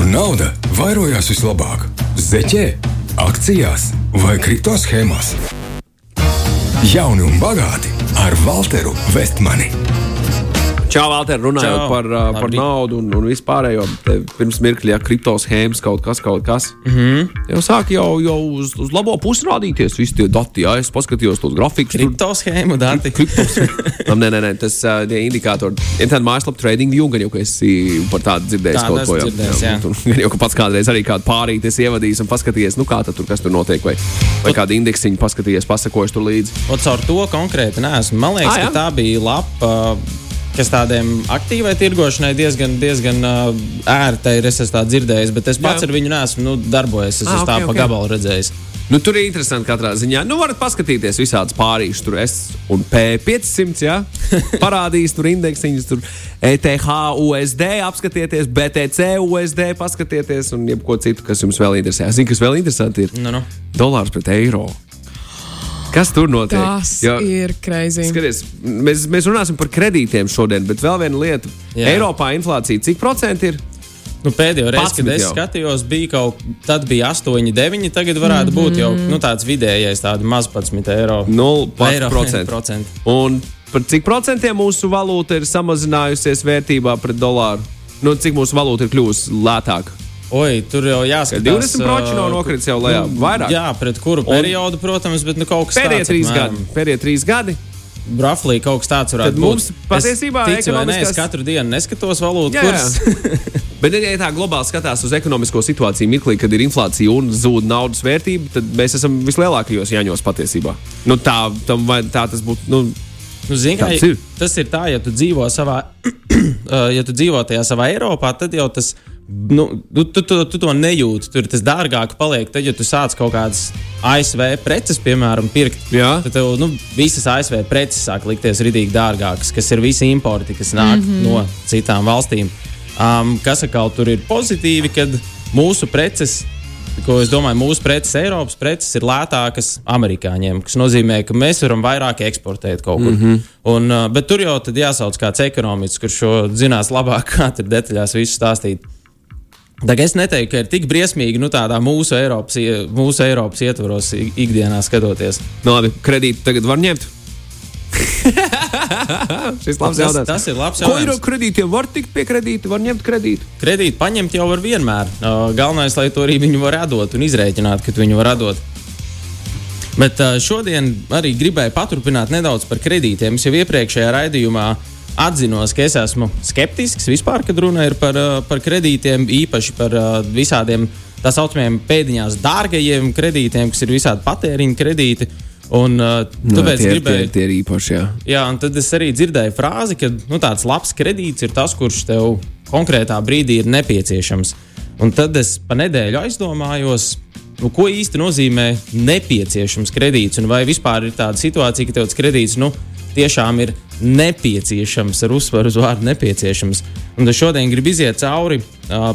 kur nauda vairojās vislabāk - zeķē, akcijās vai kripto schēmās. Jauni un bagāti ar Walteru Vestmani. Čau, Valter, runājot Čau. par, uh, par naudu un, un vispārējo. Pirms mirkļa, ja kriptoschēmas kaut kas, kaut kas. Mm. -hmm. Jau sāk jau, jau uz, uz labo pusi rādīties visi tie dati. Jā, es paskatījos tos grafikus. tur- Kriptoschēmu dati. Am, nē, nē, nē, tas uh, tie indikātori. Ir tāda mājaslapa, trading view, gan jau, ka esi par tādu dzirdējis Tādu kaut ko. esmu dzirdējis, jā. Tur Gan jau, ka pats kādreiz arī kādu pārīti esi ievadījis un paskatījies, nu kā tad tur, kas tur notiek, vai, vai kādu indeksiņu paskatījies, pasakojies tur līdzi. Un caur to konkrēti neesmu. Man liekas, Ah, jā? ka tā bija lapa. Kas tādiem aktīvai tirgošanai diezgan, diezgan uh, ērta ir. Es esmu tā dzirdējis, bet es pats Jā. ar viņu neesmu nu, darbojies. Es Ah, esmu tā ok, pa gabalu redzējis. Nu, tur ir interesanti katrā ziņā. Nu, varat paskatīties visādas pārīšas. Tur S un P500, jā. Parādīs tur indeksiņus, tur ETH, USD, apskatieties, BTC, USD, paskatieties, un jebko citu, kas jums vēl interesē. Zinu, kas vēl interesanti ir Nu, nu. dolārs pret eiro. Kas tur notiek? Tas Jo- ir crazy. Skaties, mēs, mēs runāsim par kredītiem šodien, bet vēl viena lieta. Jā. Eiropā inflācija cik procenti ir? Nu, pēdējo reizi, kad 11 es jau. skatījos, bija kaut kas, bija 8, 9. Tagad varētu mm -hmm. būt jau nu, tāds vidējais, tāds maz 11 eiro. 0,5%. procenti. Un par cik procentiem mūsu valūta ir samazinājusies vērtībā pret dolāru? Nu, cik mūsu valūta ir kļuvusi lētāka? Oi, tur jau jāskatās. 20 proči nav ā, nokritis jau lejā. Vairāk. Nu, Jā, pret kuru periodu, protams, bet nu, kaut kas Pēdējie tāds. trīs gadi. Pēdējie trīs gadi. Raflī kaut kas tāds varētu Tad būt. mums patiesībā es, ticu, vai ne, es ekonomiskās- katru dienu neskatos valūtu Jā, kursus. Bet, ja tā globāli skatās uz ekonomisko situāciju, mirklī, kad ir inflācija un zūd naudas vērtība, tad mēs esam vislielākajos jaņos patiesībā. Nu, tā, tam, tā tas būtu. Nu, Nu, zini, kā, ir. tas ir tā, ja tu dzīvo savā, uh, ja tu dzīvo tajā savā Eiropā, tad jau tas. Nu, tu, tu, tu, tu to nejūti. Tur tas dārgāk paliek. Tad, ja tu sāc kaut kādas ASV preces, piemēram, pirkt, Jā. tad tev nu, visas ASV preces sāk likties rītīgi dārgākas, kas ir visi importi, kas nāk mm -hmm. no citām valstīm. Um, kas atkal tur ir pozitīvi, kad mūsu preces ko es domāju, mūsu preces, Eiropas preces ir lētākas amerikāņiem, kas nozīmē, ka mēs varam vairāk eksportēt kaut kur. Mm -hmm. Un, uh, bet tur jau tad jāsauc kāds ekonomists, kurš šo zinās labāk, kā tur detaļās visu stāstīt. Tā kā es neteiktu, ka ir tik briesmīgi nu, mūsu Eiropas, mūsu Eiropas ietvaros ik- ikdienā skatoties. nu, labi, kredītu tagad var ņemt. Šis labs Tas, jautājums. tas ir labs Ko ir jautājums. kredītiem? Var tikt pie kredīta, var ņemt kredītu. Kredītu paņemt jau var vienmēr. Uh, Galvenais, lai to arī viņi var atdot un izrēķināt, ka tu viņu var atdot. Bet uh, šodien arī gribēju paturpināt nedaudz par kredītiem. Es jau iepriekšējā raidījumā atzinos, ka es esmu skeptisks vispār, kad runa ir par, uh, par kredītiem, īpaši par uh, visādiem tā saucamajiem pēdiņās dārgajiem kredītiem, kas ir visādi patēriņa kredīti. Un, uh, tāpēc tie, gribēju. tie, tie ir īpaši. Jā. Jā, un tad es arī dzirdēju frāzi, ka nu, tāds labs kredīts ir tas, kurš tev konkrētā brīdī ir nepieciešams. Un tad es pa nedēļu aizdomājos, nu, ko īsti nozīmē nepieciešams kredīts, un vai vispār ir tāda situācija, ka tev tas kredīts nu, tiešām ir nepieciešams, ar uzsvaru uz vārdu nepieciešams. Un tad šodien gribu iziet cauri,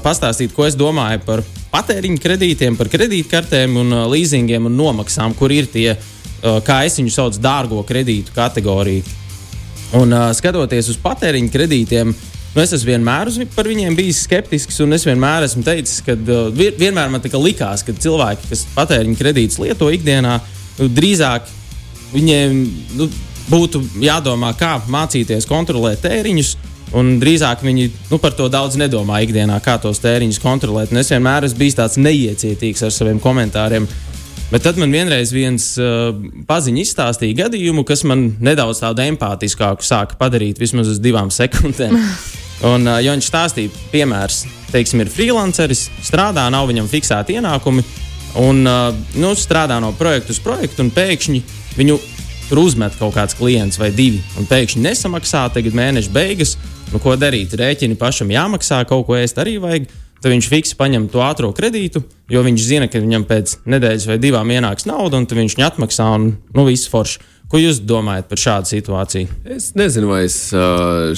pastāstīt, ko es domāju par patēriņa kredītiem, par kredītkartēm un leasingiem un nomaksām, kur ir tie, kā es viņu saucu, dārgo kredītu kategoriju. Un skatoties uz patēriņa kredītiem, nu, es esmu vienmēr uz, par viņiem bijis skeptisks, un es vienmēr esmu teicis, ka vi- vienmēr man likās, ka cilvēki, kas patēriņa kredītus lieto ikdienā, nu, drīzāk viņiem nu, būtu jādomā, kā mācīties kontrolēt tēriņus. Un drīzāk viņi nu, par to daudz nedomā ikdienā, kā tos tēriņus kontrolēt. Un es vienmēr esmu bijis tāds neiecietīgs ar saviem komentāriem. Bet tad man vienreiz viens uh, paziņš izstāstīja gadījumu, kas man nedaudz tādu empātiskāku sāka padarīt vismaz uz divām sekundēm. Un, uh, viņš stāstīja, piemērs, teiksim, ir freelanceris, strādā, nav viņam fiksēti ienākumi, un uh, nu, strādā no projekta uz projektu, un pēkšņi viņu tur uzmet kaut kāds klients vai divi, un pēkšņi nesamaksā, tagad mēneša beigas. Nu, ko darīt? Rēķini pašam jāmaksā, kaut ko ēst arī vajag. Tad viņš fiksi paņem to ātrā kredītu, jo viņš zina, ka viņam pēc nedēļas vai divām ienāks nauda, un viņš viņu atmaksā, un nu, viss forši. Ko jūs domājat par šādu situāciju? Es nezinu, vai es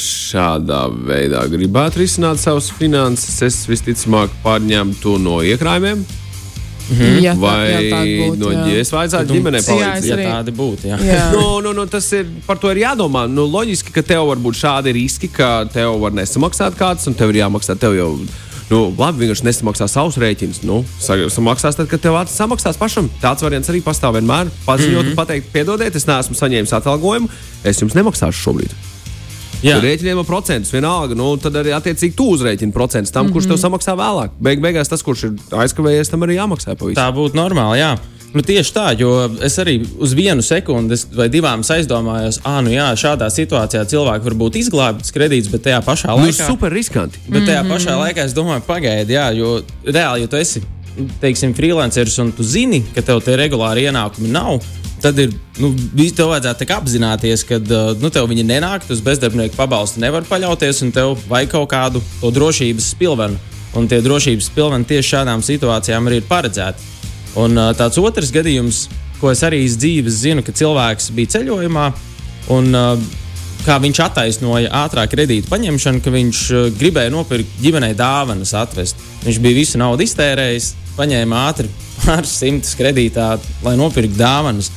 šādā veidā gribētu risināt savas finanses. Es visticamāk pārņemtu no iekrājumiem, Ja tā, vai ja tā būtu, no jā. ģimenes vajadzētu ģimenei Jā, es palīdzēt. Ja arī- tādi būtu, jā. Jā. Nu, nu, nu, tas ir par to ir jādomā. Nu, loģiski, ka tev var būt šādi riski, ka tev var nesamaksāt kāds, un tev ir jāmaksā. Tev jau Nu, labi, vienkārši nesamaksā savus rēķinus. Nu, sa- samaksās tad, kad tev acis samaksās pašam. Tāds variants arī pastāv vienmēr. Paziņot, mm -hmm. pateikt, piedodiet, es neesmu saņēmis atalgojumu, es jums nemaksāšu šobrīd. Rēķiniem ar procentus vienalga, nu, tad arī attiecīgi tu uzrēķini procentus tam, mm -hmm. kurš tev samaksā vēlāk. Beig beigās tas, kurš ir aizkavējies, tam arī jāmaksā pavisam. tā būtu normāli. Jā. Nu, tieši tā, jo es arī uz vienu sekundi vai divām aizdomājos, ah, nu jā, šādā situācijā cilvēki var būt izglābts kredīts, bet tajā pašā Nu, ir laikā. super riskanti. Bet tajā pašā laikā es domāju, pagaidi, jā, jo reāli, ja tu esi teiksim, freelanceris un tu zini, ka tev tie regulāri ienākumi nav. Tad ir, nu, tev vajadzētu apzināties, ka nu, tev viņi nenāk, tu uz bezdarbnieku pabalstu nevar paļauties, un tev vajag kaut kādu to drošības spilvenu. Un tie drošības spilveni tieši šādām situācijām arī ir paredzēti. Un tāds otrs gadījums, ko es arī iz dzīves zinu, ka cilvēks bija ceļojumā un uh, kā viņš attaisnoja ātrā kredīta paņemšanu, ka viņš uh, gribēja nopirkt ģimenei dāvanas atvest. Viņš bija visu naudu iztērējis, paņēma ātri pāris simtus kredītā, lai nopirktu dāvanas.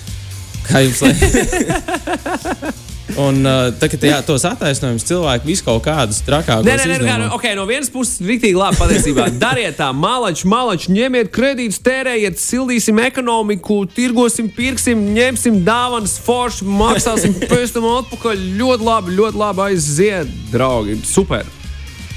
Kā jums liekas? Un uh, tā, kad jā, tos attaisnojumus cilvēki visu kaut kādus trakākus Nē, nē, nē, nē, nē, okay, no vienas puses, rīktīgi labi patiesībā. Dariet tā, malači, malači, ņemiet kredītus, tērējiet, sildīsim ekonomiku, tirgosim, pirksim, ņemsim dāvanas, forši, maksāsim pēc tam atpakaļ. Ļoti labi, ļoti labi aiziet, draugi. Super!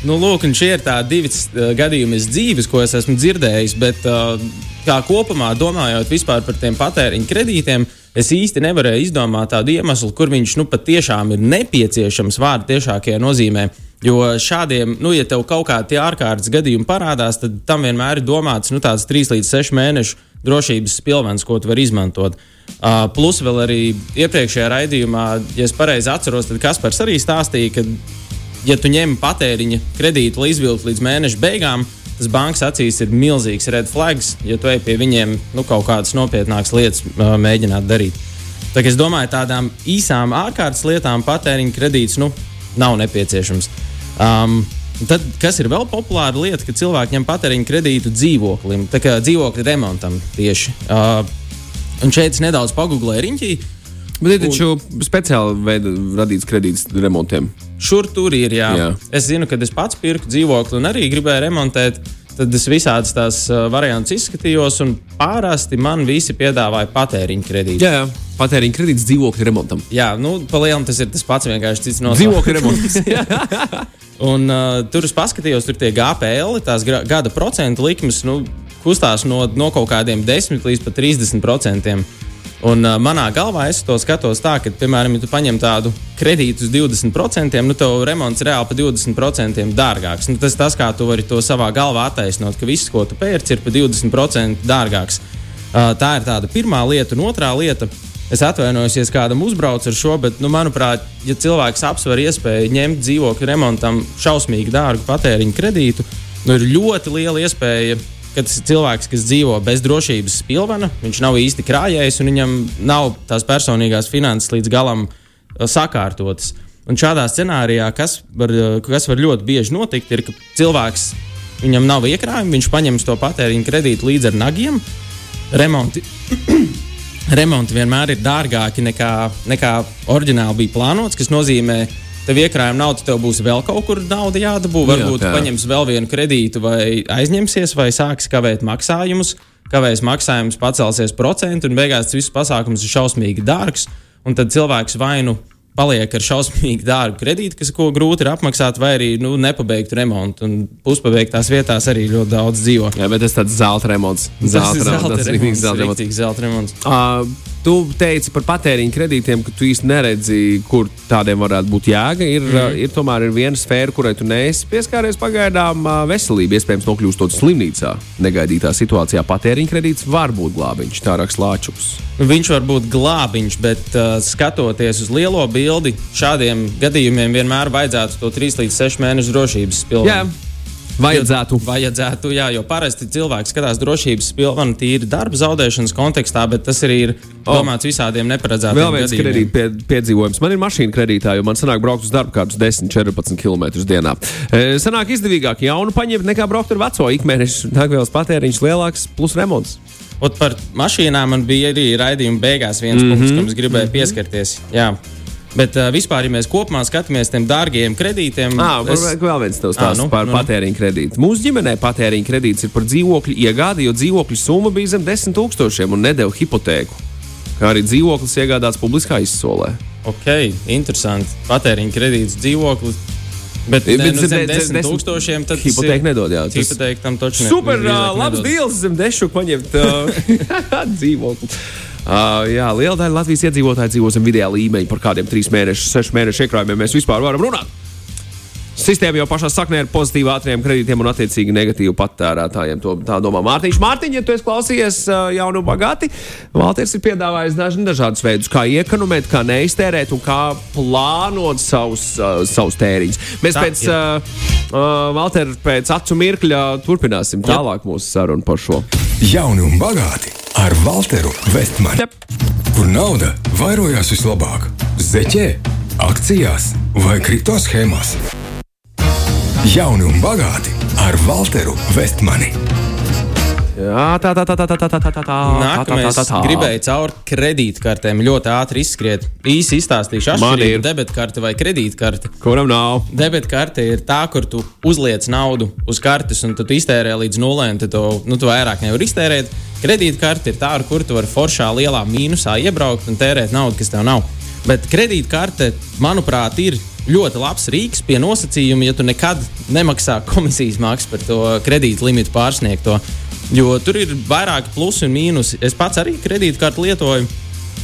Nu, lūk, šie ir tādi divi uh, gadījumi iz dzīves, ko es esmu dzirdējis. Bet, uh, kā kopumā domājot par tiem patēriņa kredītiem, es īsti nevarēju izdomāt tādu iemeslu, kur viņš nu, patiešām ir nepieciešams vārdu tiešākajā nozīmē. Jo šādiem, nu, ja tev kaut kādi ārkārtas gadījumi parādās, tad tam vienmēr ir domāts nu, tāds 3 līdz 6 mēnešu drošības pilvens, ko tu vari izmantot. Uh, plus vēl arī iepriekšējā raidījumā, ja es pareizi atceros, tad Kaspars arī stāstīja, ka ja tu ņem patēriņa kredītu, lai izvilktu līdz mēneša beigām, tas bankas acīs ir milzīgs red flags, ja tu ej pie viņiem nu, kaut kādas nopietnākas lietas uh, mēģināt darīt. Tā es domāju, tādām īsām ārkārtas lietām patēriņa kredīts nu, nav nepieciešams. Um, Tad, kas ir vēl populāra lieta, kad cilvēki ņem patēriņa kredītu dzīvoklim, tā kā dzīvokļa remontam tieši. Uh, un šeit es nedaudz pagūglēju riņķī. Bet ir taču speciāli veida radīts kredīts remontiem. Šur tur ir. Jā. Jā. Es zinu, ka es pats pirku dzīvokli un arī gribēju remontēt. Tad es visādas tās variantus izskatījos, un parasti man visi piedāvāja patēriņa kredītu. Jā, jā. patēriņa kredīts dzīvokļa remontam. Jā, nu, palielināt tas ir tas pats vienkārši cits no Dzīvokļa remonts. Un uh, tur es paskatījos, tur tie GPL, tās gada procentu likmes, nu, kustās no, no kaut kādiem 10 līdz pat 30 procentiem. Un uh, manā galvā es to skatos tā, ka, piemēram, ja tu paņem tādu kredītu uz 20%, nu, tev remonts reāli par 20% dārgāks. Nu, tas tas, kā tu vari to savā galvā attaisnot, ka viss, ko tu pērci, ir par 20% dārgāks. Uh, tā ir tāda pirmā lieta, un otrā lieta. Es atvainojos, ja kādam uzbraucu ar šo, bet, nu, manuprāt, ja cilvēks apsver iespēju ņemt dzīvokļu remontam šausmīgi dārgu patēriņu kredītu, nu, ir ļoti liela iespēja, ka tas ir cilvēks, kas dzīvo bez drošības spilvena, viņš nav īsti krājējis un viņam nav tās personīgās finanses līdz galam uh, sakārtotas. Un šādā scenārijā, kas var, uh, kas var ļoti bieži notikt, ir, ka cilvēks viņam nav iekrājumi, viņš paņems to patēriņu kredītu līdz ar nagiem. Remonti, remonti vienmēr ir dārgāki nekā, nekā oriģināli bija plānots, kas nozīmē, ka tev iekrājuma nauda, tev būs vēl kaut kur nauda jādabū. Varbūt Jā, jā, paņems vēl vienu kredītu, vai aizņemsies, vai sāks kavēt maksājumus. Kavēs maksājums, pacelsies procentu, un beigās tas viss pasākums ir šausmīgi dārgs. Un tad cilvēks vai nu paliek ar šausmīgi dārgu kredītu, kas ko grūti ir apmaksāt, vai arī nu, nepabeigtu remontu. Un puspabeigtās vietās arī ļoti daudz dzīvo. Jā, bet tas tāds zelta remonts. Ir remonts, tas ir zelta remonts. Tu teici par patēriņa kredītiem, ka tu īsti neredzi, kur tādiem varētu būt jēga. Ir, mm. ir tomēr ir viena sfēra, kurai tu neesi pieskāries pagaidām. Veselība iespējams nokļūstot slimnīcā. Negaidītā situācijā patēriņa kredīts var būt glābiņš, tā raksta Lāčuks. Viņš var būt glābiņš, bet uh, skatoties uz lielo bildi, šādiem gadījumiem vienmēr vajadzētu to 3 līdz 6 mēnešu drošības pilnu. Vajadzētu. Vajadzētu, jā, jo parasti cilvēks skatās drošības pilnu tīri darba zaudēšanas kontekstā, bet tas arī ir domāts visādiem neparedzētiem Vēl viens kredīta pie, piedzīvojums. Man ir mašīna kredītā, jo man sanāk braukt uz darbu kādus 10, 14 km dienā. E, sanāk izdevīgāk jaunu paņemt nekā braukt ar veco ikmēneša degvielas patēriņš lielāks plus remonts. Ot par mašīnām man bija arī raidījuma beigās viens mm -hmm. punkts, kam es gribēju pieskarties. Jā. Bet uh, vispār, ja mēs kopumā skatāmies tiem dārgiem kredītiem, Ah, es- vēl viens Ā, stāsts nu, nu, par nu. nu. patēriņa kredītu. Mūsu ģimenē patēriņa kredīts ir par dzīvokļu iegādi, jo dzīvokļu summa bija zem 10 tūkstošiem un nedēļa hipotēku. Kā arī dzīvoklis iegādāts publiskā izsolē. ok, interesanti. Patēriņa kredīts, dzīvoklis. Bet, Bet ne, nu, zem zem de- zem desmit desmit- tūkstošiem tad ir- nedod, jā. Tas- Hipotēku tam taču ne- Super, uh, labs deals zem dešu paņemt uh, dzīvokli. Uh, jā, liela daļa Latvijas iedzīvotāji dzīvo zem vidējā līmeņa. Par kādiem trīs mēnešu, sešu mēnešu iekrājumiem mēs vispār varam runāt. Sistēma jau pašā saknē ir pozitīva ātriem kredītiem un attiecīgi negatīva patērētājiem. To tā domā Mārtiņš. Mārtiņš, ja tu esi klausījies uh, jaunu bagāti, Valters ir piedāvājis dažni dažādus veidus, kā iekonomēt, kā neiztērēt un kā plānot savus, uh, savus tēriņus. Mēs Tā pēc, uh, uh, Valter, pēc acu mirkļa turpināsim tālāk mūsu sarunu par šo. Jauni un bagāti ar Walteru Vestmanu. Kur nauda vairojās vislabāk? Zeķē, akcijās vai kripto schēmās? Jauni un bagāti ar Walteru Vestmani. Jā, tā, tā, tā, tā, tā, tā, tā, tā, tā, Nākamais tā, tā, tā. gribēju caur kredītkartēm ļoti ātri izskriet. Īsi izstāstīšu, atšķirību ir. debetkarte vai kredītkarte. Kuram nav? Debetkarte ir tā, kur tu uzliec naudu uz kartes un tu iztērē līdz nulē, un to, nu, tu vairāk nevari iztērēt. Kredītkarte ir tā, ar kuru tu vari foršā lielā mīnusā iebraukt un tērēt naudu, kas tev nav. Bet kredītkarte, manuprāt, ir ļoti labs rīks pie nosacījuma, ja tu nekad nemaksā komisijas maksu par to kredītu limitu pārsniegto. Jo tur ir vairāki plusi un mīnusi. Es pats arī kredītkarti lietoju.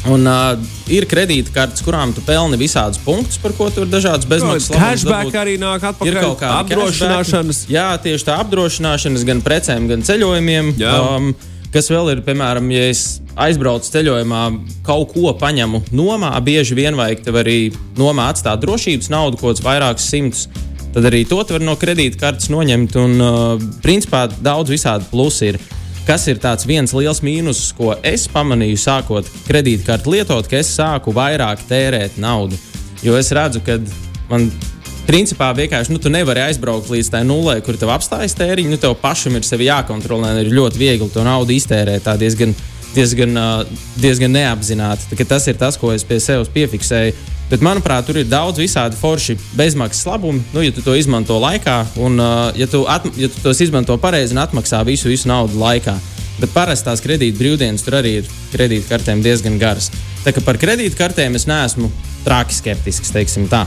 Un uh, ir kredītkartes, kurām tu pelni visādus punktus, par ko tur ir dažādas bezmaksas labumus Cashback arī nāk atpakaļ. Ir kaut kāda apdrošināšanas. Jā, tieši tā apdrošināšanas gan precēm, gan ceļojumiem. Jā. Um, kas vēl ir, piemēram, ja es aizbraucu ceļojumā, kaut ko paņemu nomā, bieži vien vajag tev arī nomā atstāt drošības naudu, kaut kādus vairākus simtus. Tad arī to tu vari no kredītkartes noņemt. Un, uh, principā, daudz visādi plusi ir. Kas ir tāds viens liels mīnus, ko es pamanīju, sākot kredītkarti lietot, ka es sāku vairāk tērēt naudu. Jo es redzu, ka man principā vienkārši nu, tu nevari aizbraukt līdz tai nulē, kur tev apstājas tēriņi. Nu, tev pašam ir sevi jākontrolē, un ir ļoti viegli to naudu iztērēt. Tā diezgan, diezgan, uh, diezgan neapzināti. Tas ir tas, ko es pie sevis piefiksēju. Bet, manuprāt, tur ir daudz visādi forši bezmaksas labumi, nu, ja tu to izmanto laikā, un uh, ja, tu at, ja tu tos izmanto pareizi un atmaksā visu, visu naudu laikā. Bet parasti tās kredīt brīvdienas tur arī ir kredītkartēm diezgan garas. Tā kā par kredītkartēm es neesmu traki skeptisks, teiksim tā.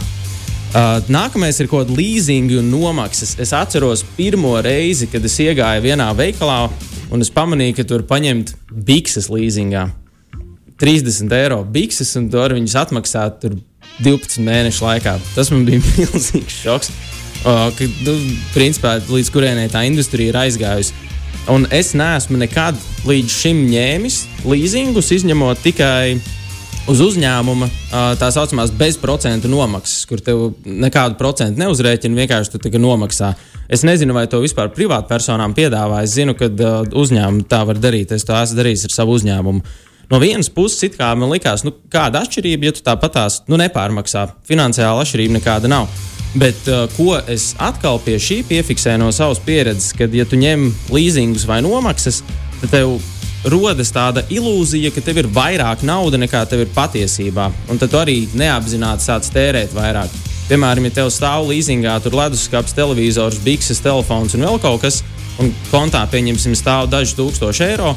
Uh, nākamais ir kaut kāda leasinga un nomaksas. Es atceros pirmo reizi, kad es iegāju vienā veikalā un es pamanīju, ka tur paņemt bikses leasingā. 30 eiro bikses, un tur viņas atmaksāt tur 12 mēnešu laikā. Tas man bija milzīgs šoks. Uh, ka, nu, principā, līdz kurienei tā industrija ir aizgājusi. Un es neesmu nekad līdz šim ņēmis leasingus, izņemot tikai uz uzņēmuma tā saucamās bezprocentu nomaksas, kur tev nekādu procentu neuzrēķina, vienkārši tu tikai nomaksā. Es nezinu, vai to vispār privātpersonām piedāvā. Es zinu, ka uzņēmumi tā var darīt. Es to esmu darījis ar savu uzņēmumu. No vienas puses, it kā man likās, nu, kāda atšķirība, ja tu tāpat tās nu, nepārmaksā. Finansiāla atšķirība nekāda nav. Bet uh, ko es atkal pie šī piefiksēju no savas pieredzes, kad, ja tu ņem līzingus vai nomaksas, tad tev rodas tāda ilūzija, ka tev ir vairāk naudas nekā tev ir patiesībā. Un tad tu arī neapzināti sāc tērēt vairāk. Piemēram, ja tev stāv līzingā, tur leduskapis, televizors, bikses, telefons un vēl kaut kas, un kontā pieņemsim stāv daži tūkstoši eiro.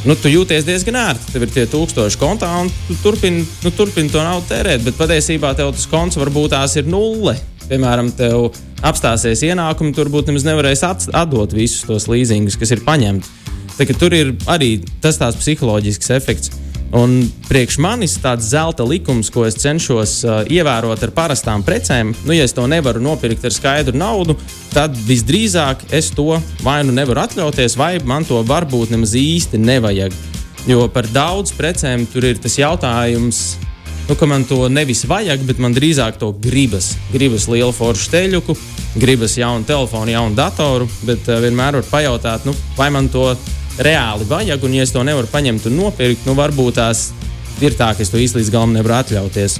Nu, tu jūties diezgan ērti. Tev ir tie tūkstoši kontā, un tu turpini nu, turpin to naudu tērēt. Bet patiesībā tev tas konts varbūt tās ir nulle. Piemēram, tev apstāsies ienākumi, tur varbūt nemaz nevarēs atdot visus tos līzingus, kas ir paņemti. Tā, tur ir arī tas tāds psiholoģisks efekts. Un priekš manis tāds zelta likums, ko es cenšos uh, ievērot ar parastām precēm, nu, ja es to nevaru nopirkt ar skaidru naudu, tad visdrīzāk es to vai nu nevaru atļauties, vai man to varbūt nemaz īsti nevajag. Jo par daudz precēm tur ir tas jautājums, nu, ka man to nevis vajag, bet man drīzāk to gribas. Gribas lielu foršu teļuku, gribas jaunu telefonu, jaunu datoru, bet uh, vienmēr var pajautāt, nu, vai man to reāli vajag, un ja es to nevaru paņemt un nopirkt, nu, varbūt tās ir tā, ka es to īsti līdz galam nevaru atļauties.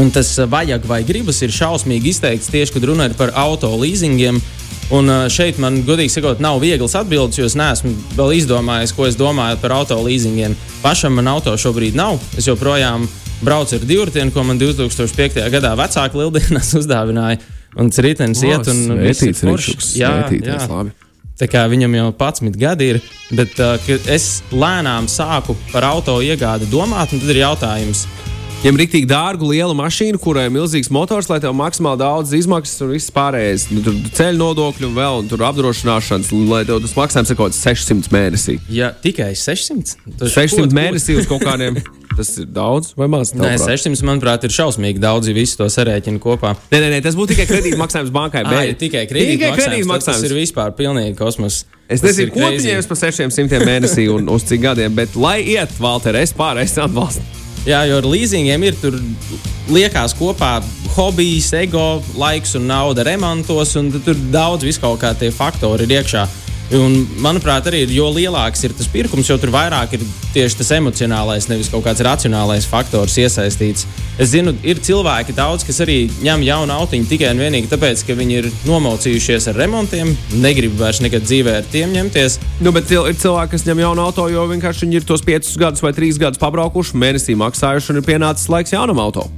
Un tas uh, vajag vai gribas ir šausmīgi izteikts tieši, kad runājot par auto leasingiem. Un uh, šeit man, godīgi sakot, nav vieglas atbildes, jo es neesmu vēl izdomājis, ko es domāju par auto leasingiem. Pašam man auto šobrīd nav. Es joprojām braucu ar divriteni, ko man 2005. gadā vecāki Lieldienās uzdāvināja. Un tas ritenis iet un viss ir. Ričuks. Jā, jā. labi. Tā kā viņam jau 11 gadi ir, bet uh, es lēnām sāku par auto iegādi domāt, un tad ir jautājums, Ir rīktīgi dārga, liela mašīna, kurai ir milzīgs motors, lai tev maksimāli daudz izmaksas un viss pārējais. Nu, tur ceļu nodokļu un vēl un tur apdrošināšanas, lai tev tas maksājums ir kaut kāds 600 mēnesī. ja tikai 600, tad 600 mēnesī uz kaut kādiem. Tas ir daudz vai maz? Nē, tavuprāt? 600, manuprāt, ir šausmīgi daudz, ja visi to sarēķina kopā. Nē, nē, nē, tas būtu tikai kredīta maksājums bankai. Ai, bet- tikai kredīta Tikai kredīta maksājums. Tas ir vispār pilnīgi kosmos. Es Tas nezinu, ko pieņems par 600 mēnesī un uz cik gadiem, bet lai iet, Valter, es pārējais atbalstu. Jā, jo ar līzingiem ir tur liekas kopā hobijs, ego, laiks un nauda remontos, un tur daudz viskaut kā tie faktori ir iekšā. Un, manuprāt, arī ir, jo lielāks ir tas pirkums, jo tur vairāk ir tieši tas emocionālais, nevis kaut kāds racionālais faktors iesaistīts. Es zinu, ir cilvēki daudz, kas arī ņem jaunu autiņu tikai un vienīgi tāpēc, ka viņi ir nomaucījušies ar remontiem, negrib vairs nekad dzīvē ar tiem ņemties. Nu, bet ir cilvēki, kas ņem jaunu auto, jo vienkārši viņi ir tos 5 gadus vai 3 gadus pabraukuši, mēnesī maksājuši, un ir pienācis laiks jaunam auto.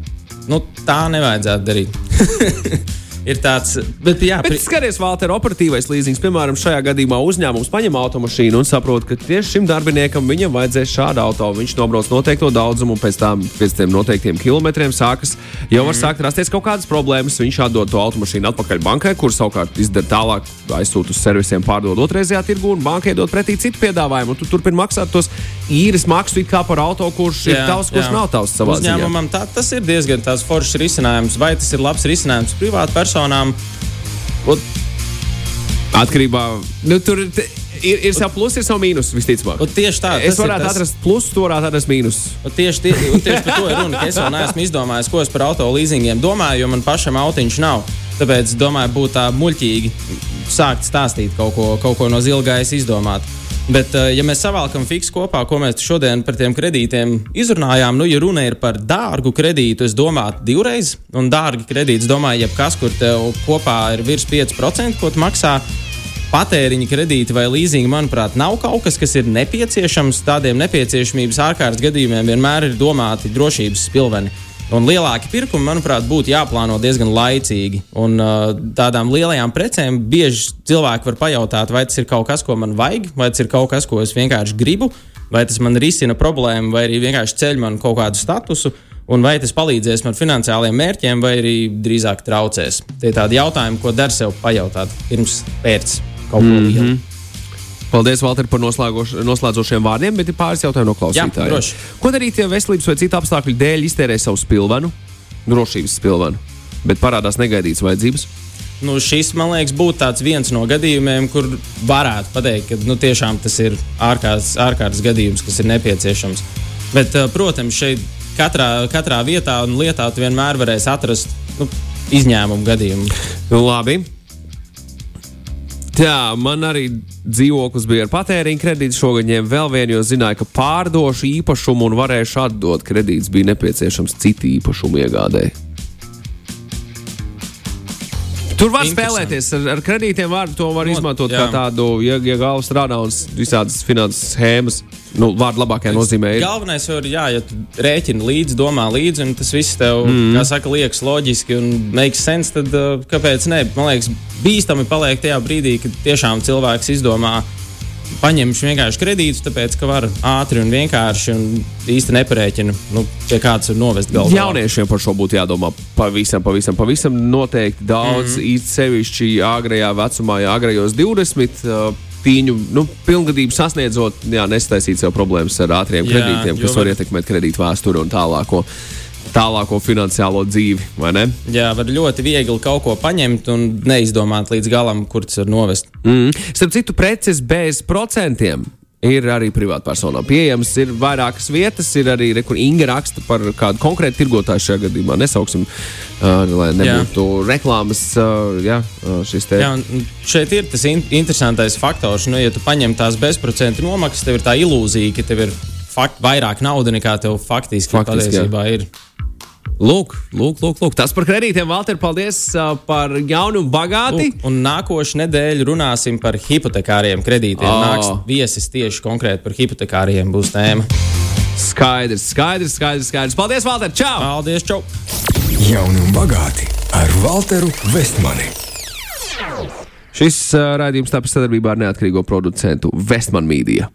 Nu, tā nevajadzētu darīt. ir tāds, bet jā, Bet skaties, Valter, operatīvais līzings, piemēram, šajā gadījumā uzņēmums paņem automašīnu un saprot, ka tieši šim darbiniekam viņam vajadzēs šādu auto. Viņš nobrauc noteikto daudzumu, un pēc tam, pēc tiem noteiktiem kilometriem, sākas jau var sākt rasties kaut kādas problēmas. Viņš atdod to automašīnu atpakaļ bankai, kur savukārt izdara tālāk, aizsūta uz servisiem, pārdod otrreizējā tirgu, un bankai dod pretī citu piedāvājumu. Tu turpini maksāt tos īres maksu kā par auto, kurš ir tavs, kurš nav tavs savā ziņā. uzņēmumam. Tā, tas ir diezgan tāds foršs risinājums. Vai tas ir labs risinājums privātpersonām? Ot, Atkarībā nu, tur ir, ir, ir savu plusu, ir savu mīnusu visticamāk. tieši tā. Es varētu tas- atrast plusu, tu varētu atrast mīnusu. ot Tieši, tie, un tieši par to ir runa. Es vēl neesmu izdomājis, ko es par auto līzingiem domāju, jo man pašam autiņš nav. Tāpēc domāju, būtu tā muļķīgi sākt stāstīt kaut ko, kaut ko no zilgājas izdomāt. Bet, eh, ja mēs savalkam fiksu kopā, ko mēs šodien par tiem kredītiem izrunājām, nu, ja runa ir par dārgu kredītu, es domāju divreiz, un dārgi kredīts, domāju, jebkas, kur tev kopā ir virs 5%, ko tu maksā. Patēriņa kredīti vai līzingi, manuprāt, nav kaut kas, kas ir nepieciešams. Tādiem nepieciešamības ārkārtas gadījumiem vienmēr ir domāti drošības spilveni. Un lielāki pirkumi, manuprāt, būtu jāplāno diezgan laicīgi. Un uh, tādām lielajām precēm bieži cilvēki var pajautāt, vai tas ir kaut kas, ko man vajag, vai tas ir kaut kas, ko es vienkārši gribu, vai tas man risina problēmu, vai arī vienkārši ceļ man kaut kādu statusu. Un vai tas palīdzēs man finansiāliem mērķiem, vai arī drīzāk traucēs? Tie ir tādi jautājumi, ko dar sev pajautāt pirms pēc kaut ko lielu. Paldies, Valter, par noslēdzošiem vārdiem, bet ir pāris jautājumu no klausītājiem. droši. Ko darīt, ja veselības vai citu apstākļu dēļ iztērē savu spilvenu, drošības spilvenu, bet parādās negaidītas vajadzības? Nu, šis, man liekas, būtu viens no gadījumiem, kur varētu pateikt, ka nu, tiešām tas ir ārkārtas, ārkārtas gadījums, kas ir nepieciešams. Bet, uh, protams, šeit katrā, katrā vietā un lietā vienmēr varēsi atrast nu, izņēmumu gadījumu. Nu, labi. Tā, man arī dzīvoklis bija ar patēriņa kredītu. Šogad ņēmu vēl vienu, jo zināju, ka pārdošu īpašumu un varēšu atdot kredītus. Bija nepieciešams citu īpašumu iegādēji. Tur var spēlēties ar, ar kredītiem. Var, to var izmantot jā. kā tādu, ja, ja galva strādā un visādas finanses schēmas. Nu, vārdu labākajā nozīmē ir. Galvenais jau ir, jā, ja tu rēķini līdzi, domā līdzi, un tas viss tev, mm. kā saka, liekas loģiski un makes sense, tad uh, kāpēc ne? Man liekas, bīstami paliek tajā brīdī, kad tiešām cilvēks izdomā. Paņemšu vienkārši kredītus, tāpēc, ka var ātri un vienkārši un īsti neparēķinu, nu, pie kāds ir novest galvā. Jauniešiem par šo būtu jādomā pavisam, pavisam, pavisam noteikti daudz, mm -hmm. sevišķi agrajā vecumā, ja agrajos 20. Uh, Tīņu nu, pilngadību sasniedzot, jā, nestaisīt sev problēmas ar ātriem Jā, kredītiem, kas var var- ietekmēt kredītu vēsturi un tālāko, tālāko finansiālo dzīvi. vai ne? Jā, var ļoti viegli kaut ko paņemt un neizdomāt līdz galam, kur tas var novest. Mm. Starp citu, preces bez procentiem ir arī privātpersonām pieejamas. Ir vairākas vietas, ir arī re, Inga raksta par kādu konkrētu tirgotāju šajā gadījumā. Nesauksim, uh, lai nebūtu jā. reklāmas. Uh, jā, uh, šis te Jā, šeit ir tas in interesantais faktors. Nu, ja tu paņem tās bezprocentu nomaksas, tev ir tā ilūzija, ka tev ir fakt, vairāk naudas nekā tev faktiski, Faktiski, jā. patiesībā ir. Lūk, lūk, lūk, lūk. tas par kredītiem. Valter, paldies uh, par jaunu un bagāti. Lūk, un nākošu nedēļu runāsim par hipotekāriem kredītiem. Oh. Nāks viesis tieši konkrēti par hipotekāriem būs tēma. Skaidrs, skaidrs, skaidrs. skaidrs. Paldies, Valter! Čau! Paldies, čau! Jauni un bagāti ar Valteru Vestmani. Šis uh, raidījums tapis sadarbībā ar neatkarīgo producentu Vestman Media.